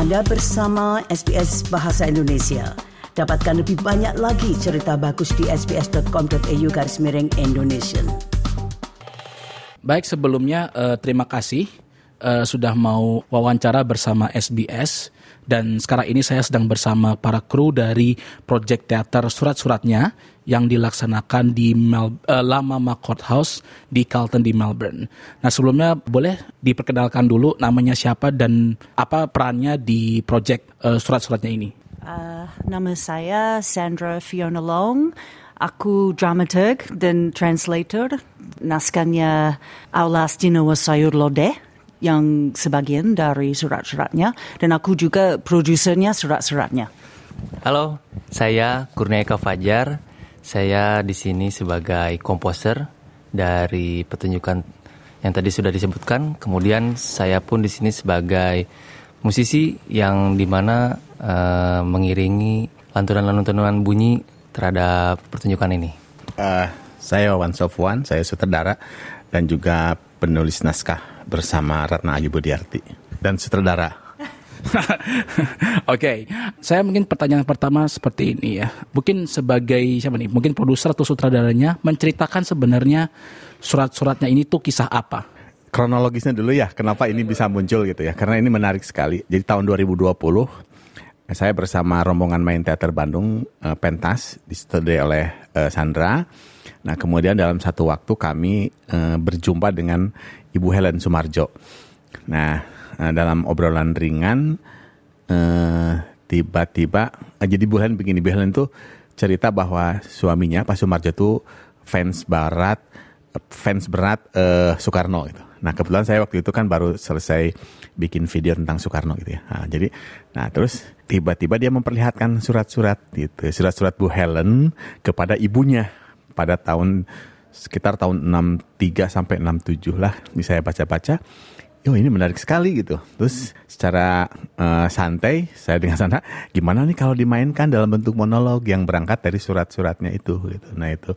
Anda bersama SBS Bahasa Indonesia. Dapatkan lebih banyak lagi cerita bagus di sbs.com.au garis miring Indonesia. Baik, sebelumnya uh, terima kasih uh, sudah mau wawancara bersama SBS dan sekarang ini saya sedang bersama para kru dari proyek teater surat-suratnya yang dilaksanakan di Mel uh, Mama Courthouse di Carlton di Melbourne. Nah sebelumnya boleh diperkenalkan dulu namanya siapa dan apa perannya di proyek uh, surat-suratnya ini? Uh, nama saya Sandra Fiona Long. Aku dramaturg dan translator. Naskahnya Aulas Dinawa Sayur Lodeh yang sebagian dari surat-suratnya dan aku juga produsernya surat-suratnya. Halo, saya Kurniaika Fajar. Saya di sini sebagai komposer dari pertunjukan yang tadi sudah disebutkan. Kemudian saya pun di sini sebagai musisi yang di mana uh, mengiringi lantunan-lantunan bunyi terhadap pertunjukan ini. Uh, saya Wawan Sofwan, saya sutradara dan juga penulis naskah bersama Ratna Ayu Budiarti dan sutradara. Oke, okay. saya mungkin pertanyaan pertama seperti ini ya. Mungkin sebagai siapa nih? Mungkin produser atau sutradaranya menceritakan sebenarnya surat-suratnya ini tuh kisah apa? Kronologisnya dulu ya, kenapa ini bisa muncul gitu ya? Karena ini menarik sekali. Jadi tahun 2020 saya bersama rombongan main teater Bandung uh, pentas distudai oleh uh, Sandra. Nah kemudian dalam satu waktu kami uh, berjumpa dengan Ibu Helen Sumarjo. Nah, uh, dalam obrolan ringan uh, tiba-tiba uh, jadi Bu Helen begini, Bu Helen tuh cerita bahwa suaminya Pak Sumarjo tuh fans barat fans berat uh, Soekarno gitu. Nah kebetulan saya waktu itu kan baru selesai bikin video tentang Soekarno gitu ya. Nah, jadi, nah terus tiba-tiba dia memperlihatkan surat-surat gitu, surat-surat Bu Helen kepada ibunya pada tahun sekitar tahun 63 sampai 67 lah ini saya baca-baca Yo ini menarik sekali gitu. Terus secara uh, santai saya dengan sana gimana nih kalau dimainkan dalam bentuk monolog yang berangkat dari surat-suratnya itu gitu. Nah itu.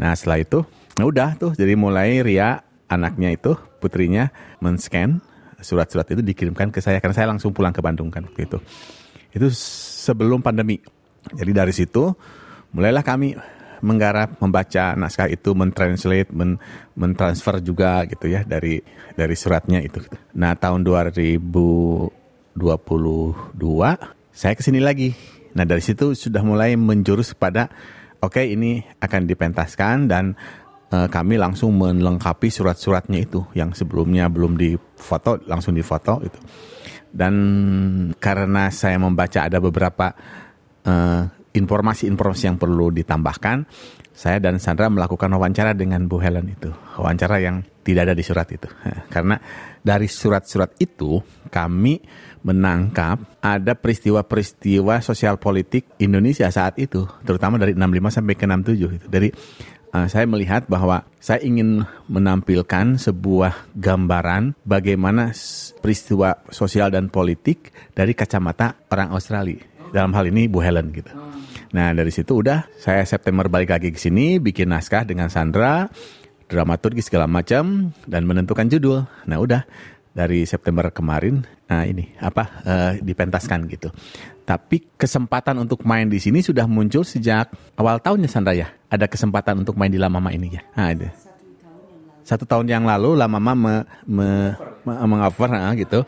Nah setelah itu nah udah tuh jadi mulai Ria anaknya itu putrinya men-scan surat-surat itu dikirimkan ke saya karena saya langsung pulang ke Bandung kan waktu itu. Itu sebelum pandemi. Jadi dari situ mulailah kami menggarap, membaca naskah itu, mentranslate, men, mentransfer juga gitu ya dari dari suratnya itu. Nah tahun 2022 saya ke sini lagi. Nah dari situ sudah mulai menjurus pada oke okay, ini akan dipentaskan dan uh, kami langsung melengkapi surat-suratnya itu yang sebelumnya belum difoto langsung difoto itu. Dan karena saya membaca ada beberapa uh, informasi-informasi yang perlu ditambahkan, saya dan Sandra melakukan wawancara dengan Bu Helen itu. Wawancara yang tidak ada di surat itu. Karena dari surat-surat itu kami menangkap ada peristiwa-peristiwa sosial politik Indonesia saat itu, terutama dari 65 sampai ke 67 itu. Dari uh, saya melihat bahwa saya ingin menampilkan sebuah gambaran bagaimana peristiwa sosial dan politik dari kacamata orang Australia. Dalam hal ini Bu Helen gitu. Nah dari situ udah saya September balik lagi ke sini bikin naskah dengan Sandra, dramaturgi segala macam dan menentukan judul. Nah udah dari September kemarin nah ini apa uh, dipentaskan gitu. Tapi kesempatan untuk main di sini sudah muncul sejak awal tahunnya Sandra ya. Ada kesempatan untuk main di Lamama ini ya. Nah, ada. Satu tahun yang lalu Lamama me, me, me, mengoffer nah, gitu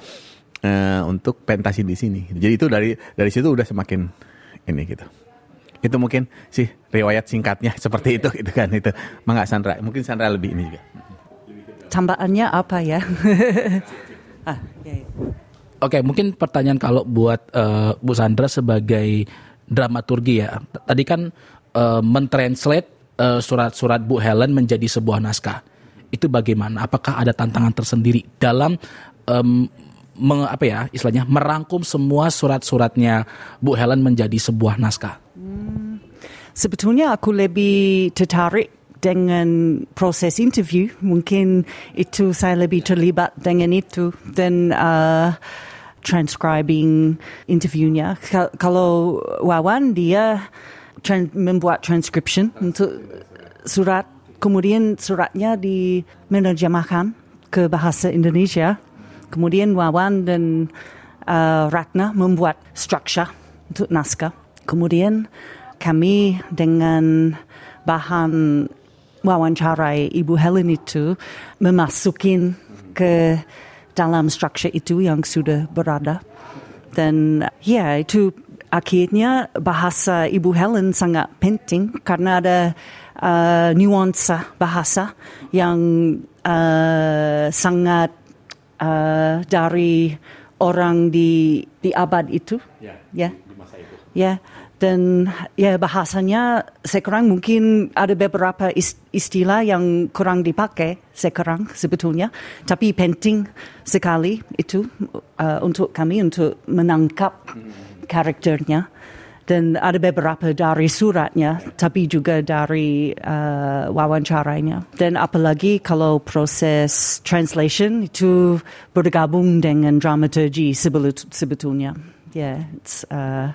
uh, untuk pentasi di sini. Jadi itu dari dari situ udah semakin ini gitu. Itu mungkin sih riwayat singkatnya seperti itu gitu kan itu. Mangga Sandra, mungkin Sandra lebih ini juga. Tambahannya apa ya? ah, ya, ya. Oke, mungkin pertanyaan kalau buat uh, Bu Sandra sebagai dramaturgi ya. Tadi kan uh, mentranslate uh, surat-surat Bu Helen menjadi sebuah naskah. Itu bagaimana? Apakah ada tantangan tersendiri dalam um, meng, apa ya istilahnya merangkum semua surat-suratnya Bu Helen menjadi sebuah naskah? Hmm, sebetulnya aku lebih tertarik dengan proses interview. Mungkin itu saya lebih terlibat dengan itu dan uh, transcribing interviewnya. Kalau Wawan dia tran membuat transcription untuk surat, kemudian suratnya di menerjemahkan ke bahasa Indonesia kemudian Wawan dan uh, Ratna membuat structure untuk naskah. Kemudian kami dengan bahan wawancarai Ibu Helen itu memasukin ke dalam struktur itu yang sudah berada. Dan ya itu akhirnya bahasa Ibu Helen sangat penting karena ada uh, nuansa bahasa yang uh, sangat uh, dari orang di di abad itu. Ya. ya. Di masa itu. Ya dan ya bahasanya sekarang mungkin ada beberapa istilah yang kurang dipakai sekarang sebetulnya tapi penting sekali itu uh, untuk kami untuk menangkap karakternya dan ada beberapa dari suratnya tapi juga dari uh, wawancaranya. Dan apalagi kalau proses translation itu bergabung dengan dramaturgi sebetulnya. Yeah it's uh,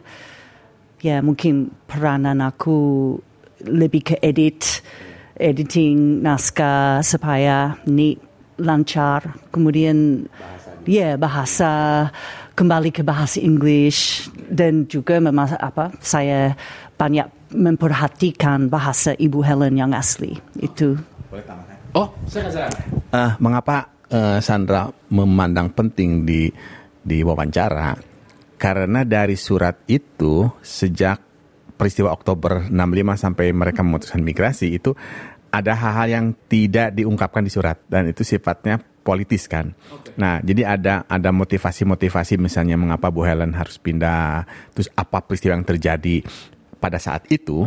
ya mungkin peranan aku lebih ke edit, editing naskah supaya ni lancar. Kemudian bahasa ya bahasa kembali ke bahasa English dan juga memang apa saya banyak memperhatikan bahasa Ibu Helen yang asli. Itu. Oh, saya uh, mengapa uh, Sandra memandang penting di di wawancara? Karena dari surat itu sejak peristiwa Oktober 65 sampai mereka memutuskan migrasi itu ada hal-hal yang tidak diungkapkan di surat. Dan itu sifatnya politis kan. Okay. Nah, jadi ada ada motivasi-motivasi misalnya mengapa Bu Helen harus pindah, terus apa peristiwa yang terjadi pada saat itu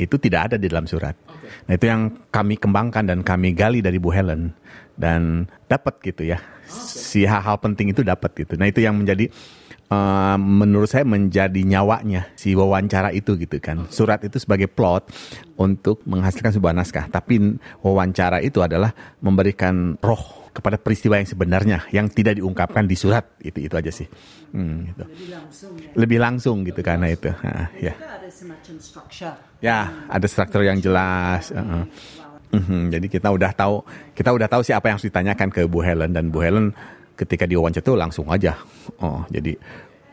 itu tidak ada di dalam surat. Okay. Nah, itu yang kami kembangkan dan kami gali dari Bu Helen dan dapat gitu ya. Okay. Si hal-hal penting itu dapat gitu. Nah, itu yang menjadi uh, menurut saya menjadi nyawanya si wawancara itu gitu kan. Surat itu sebagai plot untuk menghasilkan sebuah naskah, tapi wawancara itu adalah memberikan roh kepada peristiwa yang sebenarnya yang tidak diungkapkan di surat itu itu aja sih. Hmm, gitu. Lebih langsung ya. Lebih langsung gitu karena itu. Nah, ya. Ada semacam structure. Ya, ada struktur yang jelas. Uh -uh. Mm-hmm, jadi kita udah tahu kita udah tahu sih apa yang harus ditanyakan ke Bu Helen dan Bu Helen ketika diwawancara itu langsung aja. Oh, jadi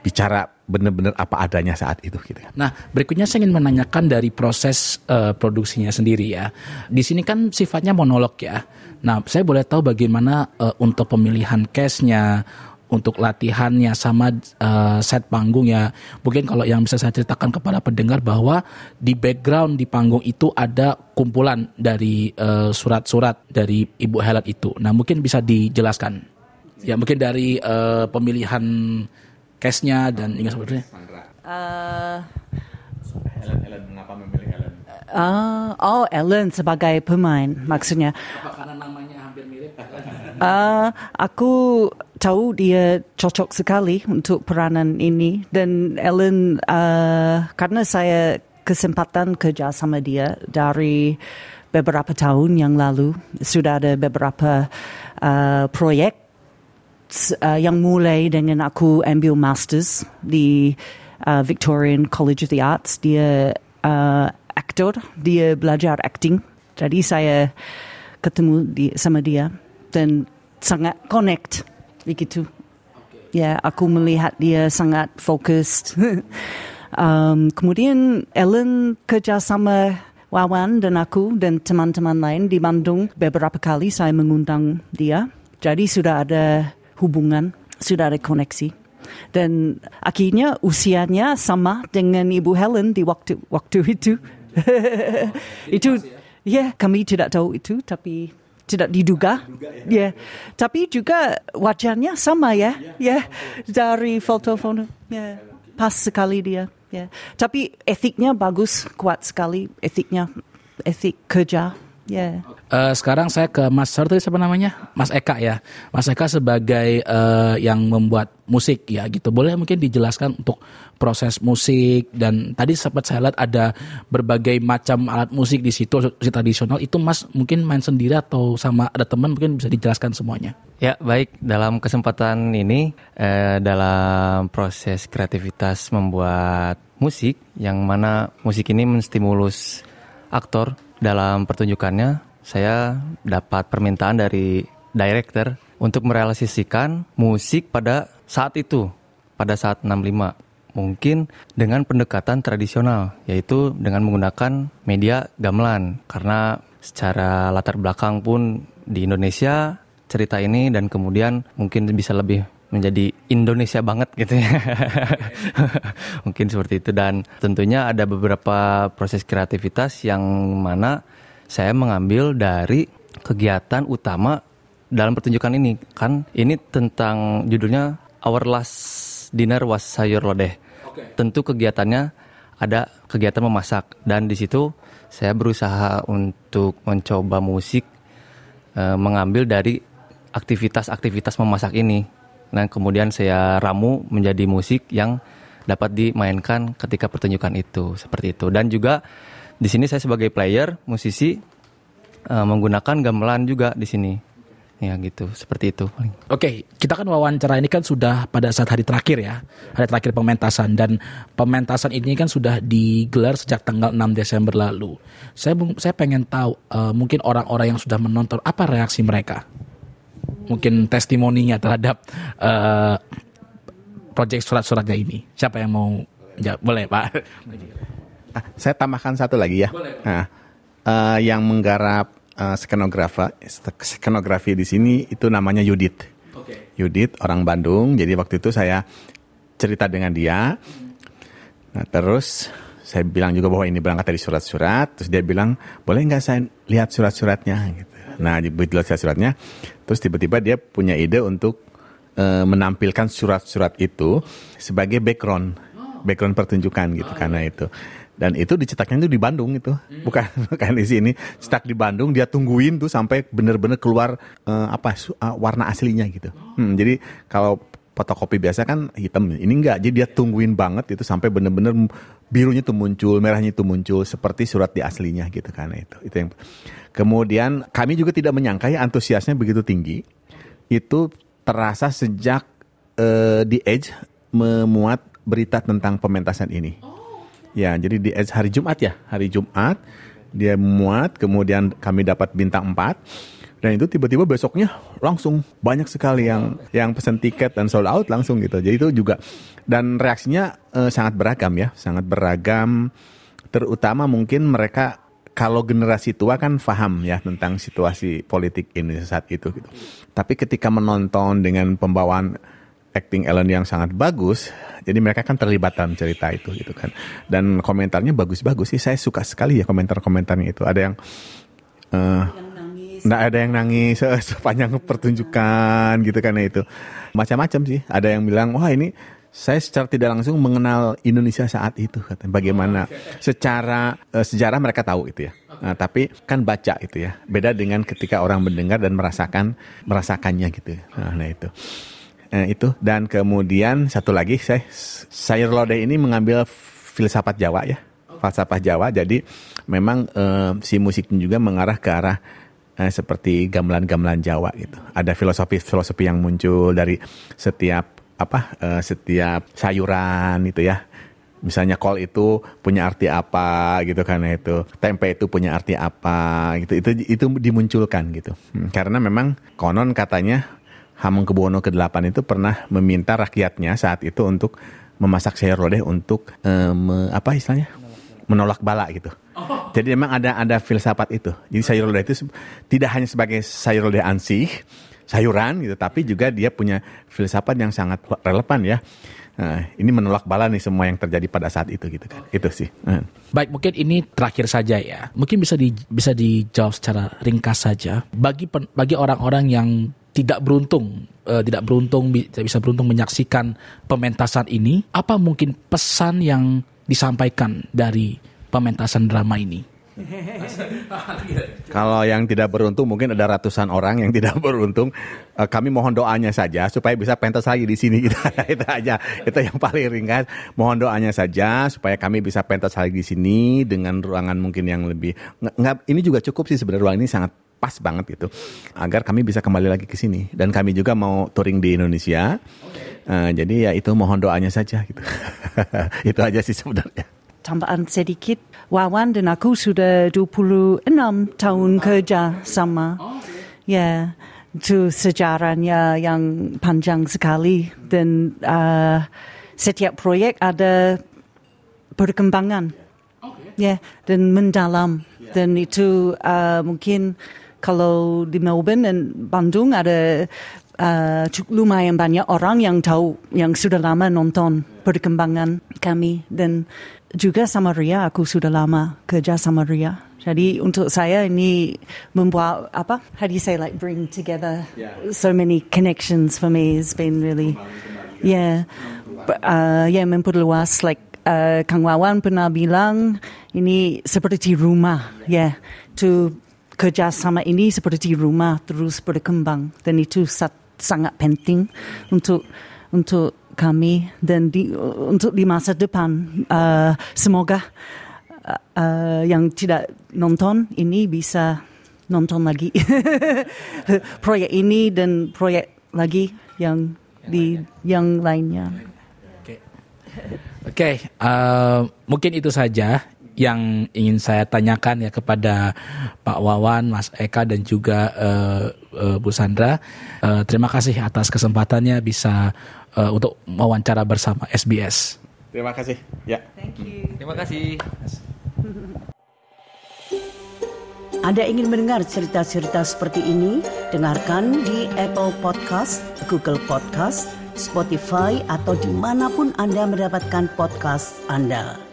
bicara benar-benar apa adanya saat itu gitu kan. Nah, berikutnya saya ingin menanyakan dari proses uh, produksinya sendiri ya. Di sini kan sifatnya monolog ya. Nah, saya boleh tahu bagaimana uh, untuk pemilihan case-nya, untuk latihannya sama uh, set panggung ya. Mungkin kalau yang bisa saya ceritakan kepada pendengar bahwa di background di panggung itu ada kumpulan dari surat-surat uh, dari Ibu Helen itu. Nah, mungkin bisa dijelaskan. Ya mungkin dari uh, pemilihan case-nya dan hingga sebetulnya. Uh, Ellen, Ellen, mengapa memilih Ellen? Uh, oh, Ellen sebagai pemain maksudnya. Apa karena namanya hampir mirip? uh, aku tahu dia cocok sekali untuk peranan ini dan Ellen uh, karena saya kesempatan kerja sama dia dari beberapa tahun yang lalu sudah ada beberapa uh, proyek uh, yang mulai dengan aku ambil masters di uh, Victorian College of the Arts. Dia uh, aktor, dia belajar acting. Jadi saya ketemu di, sama dia dan sangat connect begitu. Ya, aku melihat dia sangat fokus. um, kemudian Ellen kerja sama Wawan dan aku dan teman-teman lain di Bandung beberapa kali saya mengundang dia. Jadi sudah ada hubungan, sudah ada koneksi. Dan akhirnya usianya sama dengan Ibu Helen di waktu waktu itu. itu ya kami tidak tahu itu tapi tidak diduga. Ya. Yeah. Tapi juga wajahnya sama ya. Ya. Yeah. Dari foto-foto. Ya. Yeah. Pas sekali dia. Ya. Yeah. Tapi etiknya bagus, kuat sekali etiknya. Etik kerja Yeah. Uh, sekarang saya ke Mas Sarto siapa namanya? Mas Eka ya. Mas Eka sebagai uh, yang membuat musik ya gitu. Boleh mungkin dijelaskan untuk proses musik dan tadi sempat saya lihat ada berbagai macam alat musik di situ musik tradisional itu Mas mungkin main sendiri atau sama ada teman mungkin bisa dijelaskan semuanya. Ya baik dalam kesempatan ini eh, dalam proses kreativitas membuat musik yang mana musik ini menstimulus aktor. Dalam pertunjukannya saya dapat permintaan dari director untuk merealisasikan musik pada saat itu pada saat 65 mungkin dengan pendekatan tradisional yaitu dengan menggunakan media gamelan. Karena secara latar belakang pun di Indonesia cerita ini dan kemudian mungkin bisa lebih menjadi Indonesia banget gitu ya. mungkin seperti itu. Dan tentunya ada beberapa proses kreativitas yang mana saya mengambil dari kegiatan utama dalam pertunjukan ini. Kan ini tentang judulnya Our Last Dinner Was Sayur Lodeh. Tentu kegiatannya ada kegiatan memasak. Dan di situ saya berusaha untuk mencoba musik e, mengambil dari aktivitas-aktivitas memasak ini. Nah, kemudian saya ramu menjadi musik yang dapat dimainkan ketika pertunjukan itu, seperti itu. Dan juga di sini saya sebagai player, musisi e, menggunakan gamelan juga di sini. Ya gitu. Seperti itu Oke kita kan wawancara ini kan sudah pada saat hari terakhir ya hari terakhir pementasan. Dan pementasan ini kan sudah digelar sejak tanggal 6 Desember lalu. Saya saya pengen tahu uh, mungkin orang-orang yang sudah menonton apa reaksi mereka mungkin testimoninya terhadap uh, proyek surat-suratnya ini siapa yang mau ya, boleh Pak ah, saya tambahkan satu lagi ya boleh, Nah, uh, yang menggarap uh, skenografa skenografi di sini itu namanya Yudit. Okay. Yudit orang Bandung. Jadi waktu itu saya cerita dengan dia. Nah terus saya bilang juga bahwa ini berangkat dari surat-surat. Terus dia bilang boleh nggak saya lihat surat-suratnya gitu. Nah begitu lihat surat-suratnya, terus tiba-tiba dia punya ide untuk uh, menampilkan surat-surat itu sebagai background, background pertunjukan gitu oh, karena iya. itu. Dan itu dicetaknya itu di Bandung itu. Hmm. bukan bukan di sini. Cetak di Bandung dia tungguin tuh sampai benar-benar keluar uh, apa uh, warna aslinya gitu. Hmm, jadi kalau fotokopi biasa kan hitam ini enggak jadi dia tungguin banget itu sampai benar-benar birunya tuh muncul merahnya itu muncul seperti surat di aslinya gitu karena itu itu yang kemudian kami juga tidak menyangka ya antusiasnya begitu tinggi itu terasa sejak uh, di Edge memuat berita tentang pementasan ini. Oh. Ya, jadi di hari Jumat ya, hari Jumat dia muat, kemudian kami dapat bintang 4 dan itu tiba-tiba besoknya langsung banyak sekali yang yang pesan tiket dan sold out langsung gitu. Jadi itu juga dan reaksinya eh, sangat beragam ya, sangat beragam. Terutama mungkin mereka kalau generasi tua kan paham ya tentang situasi politik ini saat itu gitu. Tapi ketika menonton dengan pembawaan acting Ellen yang sangat bagus. Jadi mereka kan terlibat dalam cerita itu gitu kan. Dan komentarnya bagus-bagus sih. Saya suka sekali ya komentar-komentarnya itu. Ada yang uh, Nggak ada yang nangis sepanjang pertunjukan gitu kan itu. Macam-macam sih. Ada yang bilang, wah ini saya secara tidak langsung mengenal Indonesia saat itu katanya. Bagaimana secara uh, sejarah mereka tahu itu ya. Nah, tapi kan baca itu ya. Beda dengan ketika orang mendengar dan merasakan merasakannya gitu. Nah, nah itu. Eh, itu. Dan kemudian satu lagi saya sayur lodeh ini mengambil filsafat Jawa ya. Falsafah Jawa. Jadi memang eh, si musiknya juga mengarah ke arah eh, seperti gamelan-gamelan Jawa gitu. Ada filosofi-filosofi yang muncul dari setiap apa eh, setiap sayuran itu ya. Misalnya kol itu punya arti apa gitu karena itu. Tempe itu punya arti apa gitu. Itu itu dimunculkan gitu. Hmm, karena memang konon katanya Hamengkubuwono ke-8 itu pernah meminta rakyatnya saat itu untuk memasak sayur lodeh untuk um, apa istilahnya? Menolak bala gitu. Oh. Jadi memang ada ada filsafat itu. Jadi sayur lodeh itu tidak hanya sebagai sayur lodeh ansih, sayuran gitu, tapi juga dia punya filsafat yang sangat relevan ya. Nah, ini menolak bala nih semua yang terjadi pada saat itu gitu kan. Itu sih. Hmm. Baik, mungkin ini terakhir saja ya. Mungkin bisa di bisa dijawab secara ringkas saja. Bagi bagi orang-orang yang tidak beruntung uh, tidak beruntung tidak bisa beruntung menyaksikan pementasan ini apa mungkin pesan yang disampaikan dari pementasan drama ini Kalau yang tidak beruntung mungkin ada ratusan orang yang tidak beruntung. Uh, kami mohon doanya saja supaya bisa pentas lagi di sini gitu. itu aja. Itu yang paling ringkas. Mohon doanya saja supaya kami bisa pentas lagi di sini dengan ruangan mungkin yang lebih. Nggak, ini juga cukup sih sebenarnya ruang ini sangat pas banget gitu agar kami bisa kembali lagi ke sini dan kami juga mau touring di Indonesia uh, jadi ya itu mohon doanya saja gitu itu aja sih sebenarnya tambahan sedikit. Wawan dan aku sudah 26 tahun kerja sama. Ya itu sejarahnya yang panjang sekali. Dan uh, setiap proyek ada perkembangan. Ya dan mendalam. Dan itu uh, mungkin kalau di Melbourne dan Bandung ada uh, lumayan banyak orang yang tahu yang sudah lama nonton perkembangan kami. Dan juga Samaria aku sudah lama kerja Samaria jadi untuk saya ini membuat apa how do you say like bring together so many connections for me. Has been really yeah. uh, yeah memperluas like uh, Kang Wawan pernah bilang ini seperti rumah ya yeah, to kerja sama ini seperti rumah terus berkembang. Dan itu sangat penting untuk untuk kami dan di, untuk di masa depan uh, semoga uh, yang tidak nonton ini bisa nonton lagi proyek ini dan proyek lagi yang di yang lainnya. Oke, okay. uh, mungkin itu saja yang ingin saya tanyakan ya kepada Pak Wawan, Mas Eka dan juga uh, uh, Bu Sandra. Uh, terima kasih atas kesempatannya bisa uh, untuk wawancara bersama SBS. Terima kasih. Ya. Thank you. Terima kasih. Anda ingin mendengar cerita-cerita seperti ini? Dengarkan di Apple Podcast, Google Podcast, Spotify, atau di mana pun Anda mendapatkan podcast Anda.